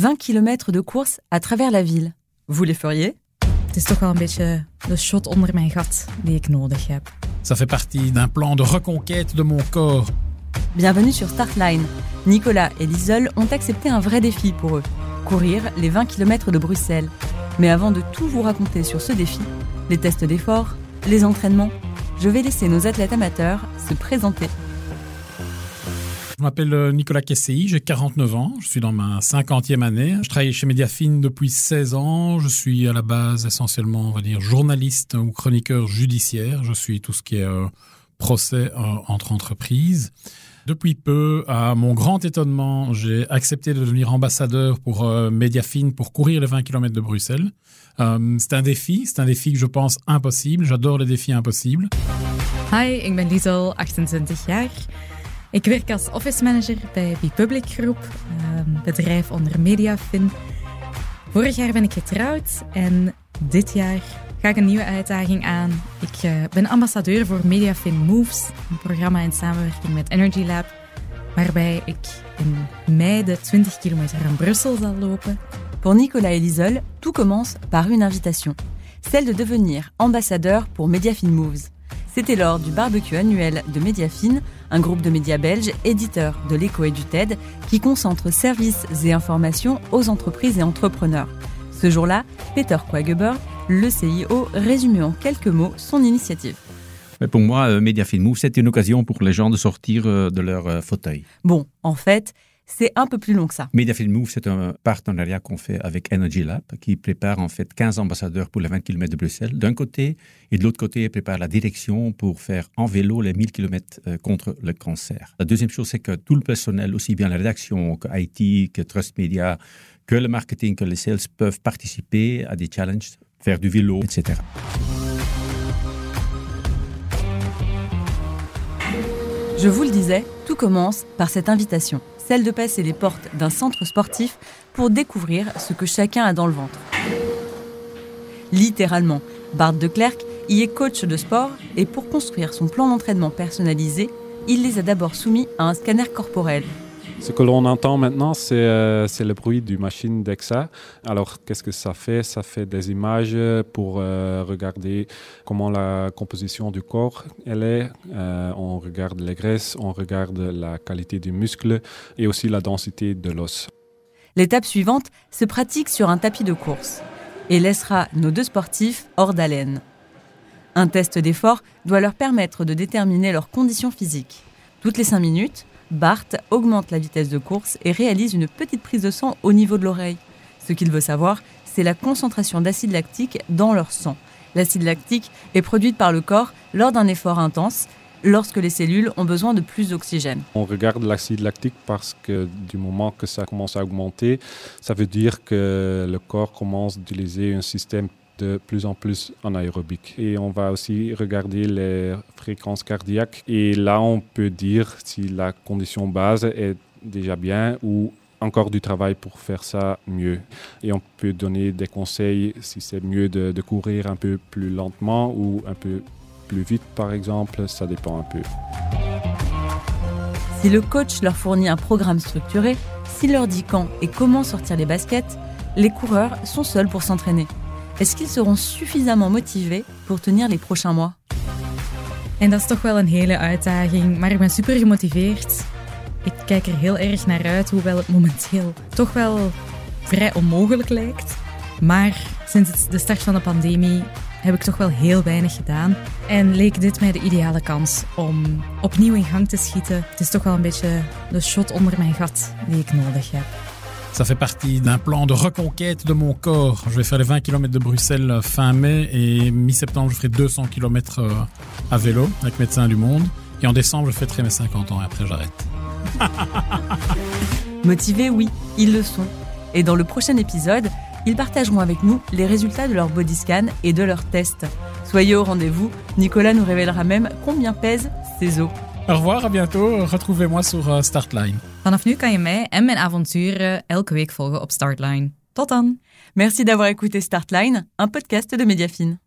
20 km de course à travers la ville. Vous les feriez? Het is toch wel een beetje de shot onder mijn gat die ik nodig heb. Ça fait partie d'un plan de reconquête de mon corps. Bienvenue sur Startline. Nicolas et Lisol ont accepté un vrai défi pour eux. Courir les 20 km de Bruxelles. Mais avant de tout vous raconter sur ce défi, les tests d'effort, les entraînements, je vais laisser nos athlètes amateurs se présenter. Je m'appelle euh, Nicolas Kessei, j'ai 49 ans, je suis dans ma 50e année. Je travaille chez Mediafine depuis 16 ans. Je suis à la base essentiellement, on va dire, journaliste ou chroniqueur judiciaire. Je suis tout ce qui est euh, procès euh, entre entreprises. Depuis peu, à mon grand étonnement, j'ai accepté de devenir ambassadeur pour euh, Mediafine pour courir les 20 km de Bruxelles. C'est un défi, c'est un défi que je pense impossible. J'adore les défis impossibles. Hi, ik ben Liesel, 28 jaar. Ik werk als office manager bij Public Group, een bedrijf onder Mediafin. Vorig jaar ben ik getrouwd en dit jaar ga ik een nieuwe uitdaging aan. Ik uh, ben ambassadeur voor Mediafin Moves, een programma in samenwerking met Energy Lab, waarbij ik in mei de 20 kilometer aan Brussel zal lopen. Pour Nicolas et Lisol, tout commence par une invitation, celle de devenir ambassadeur pour Mediafin Moves. C'était lors du barbecue annuel de Mediafine, un groupe de médias belges éditeurs de l'écho et du TED qui concentre services et informations aux entreprises et entrepreneurs. Ce jour-là, Peter Quageber, le CIO, résumait en quelques mots son initiative. Mais pour moi, euh, Mediafin Move, c'est une occasion pour les gens de sortir euh, de leur euh, fauteuil. Bon, en fait, c'est un peu plus long que ça. Mediafin Move, c'est un partenariat qu'on fait avec Energy Lab, qui prépare en fait 15 ambassadeurs pour les 20 km de Bruxelles d'un côté, et de l'autre côté, prépare la direction pour faire en vélo les 1000 km euh, contre le cancer. La deuxième chose, c'est que tout le personnel, aussi bien la rédaction que IT, que Trust Media, que le marketing, que les sales, peuvent participer à des challenges, faire du vélo, etc. Je vous le disais, tout commence par cette invitation, celle de passer les portes d'un centre sportif pour découvrir ce que chacun a dans le ventre. Littéralement, Bart de Klerk y est coach de sport et pour construire son plan d'entraînement personnalisé, il les a d'abord soumis à un scanner corporel. Ce que l'on entend maintenant, c'est euh, c'est le bruit du machine DEXA. Alors, qu'est-ce que ça fait? Ça fait des images pour euh, regarder comment la composition du corps elle est. Euh, on regarde les graisses, on regarde la qualité du muscle et aussi la densité de l'os. L'étape suivante se pratique sur un tapis de course et laissera nos deux sportifs hors d'haleine. Un test d'effort doit leur permettre de déterminer leurs conditions physiques. Toutes les 5 minutes, Bart augmente la vitesse de course et réalise une petite prise de sang au niveau de l'oreille. Ce qu'il veut savoir, c'est la concentration d'acide lactique dans leur sang. L'acide lactique est produite par le corps lors d'un effort intense, lorsque les cellules ont besoin de plus d'oxygène. On regarde l'acide lactique parce que du moment que ça commence à augmenter, ça veut dire que le corps commence à utiliser un système de plus en plus en aérobique. Et on va aussi regarder les fréquences cardiaques. Et là, on peut dire si la condition base est déjà bien ou encore du travail pour faire ça mieux. Et on peut donner des conseils si c'est mieux de courir un peu plus lentement ou un peu plus vite, par exemple. Ça dépend un peu. Si le coach leur fournit un programme structuré, s'il leur dit quand et comment sortir les baskets, les coureurs sont seuls pour s'entraîner. Est-ce qu'ils seront suffisamment motivés pour tenir les prochains mois En dat is toch wel een hele uitdaging, maar ik ben super gemotiveerd. Ik kijk er heel erg naar uit, hoewel het momenteel toch wel vrij onmogelijk lijkt. Maar sinds de start van de pandemie heb ik toch wel heel weinig gedaan. En leek dit mij de ideale kans om opnieuw in gang te schieten. Het is toch wel een beetje de shot onder mijn gat die ik nodig heb. Ça fait partie d'un plan de reconquête de mon corps. Je vais faire les 20 km de Bruxelles fin mai et mi-septembre, je ferai 200 km euh, à vélo avec Médecins du Monde. Et en décembre, je fêterai mes 50 ans et après, j'arrête. Motivés, oui, ils le sont. Et dans le prochain épisode, ils partageront avec nous les résultats de leur body scan et de leurs tests. Soyez au rendez-vous, Nicolas nous révélera même combien pèsent ses os. Au revoir, à bientôt. Retrouvez-moi sur euh, Startline. Vanaf nu kan je mij en mijn avonturen elke week volgen op Startline. Tot dan! Merci d'avoir écouté Startline, un podcast de Mediafine.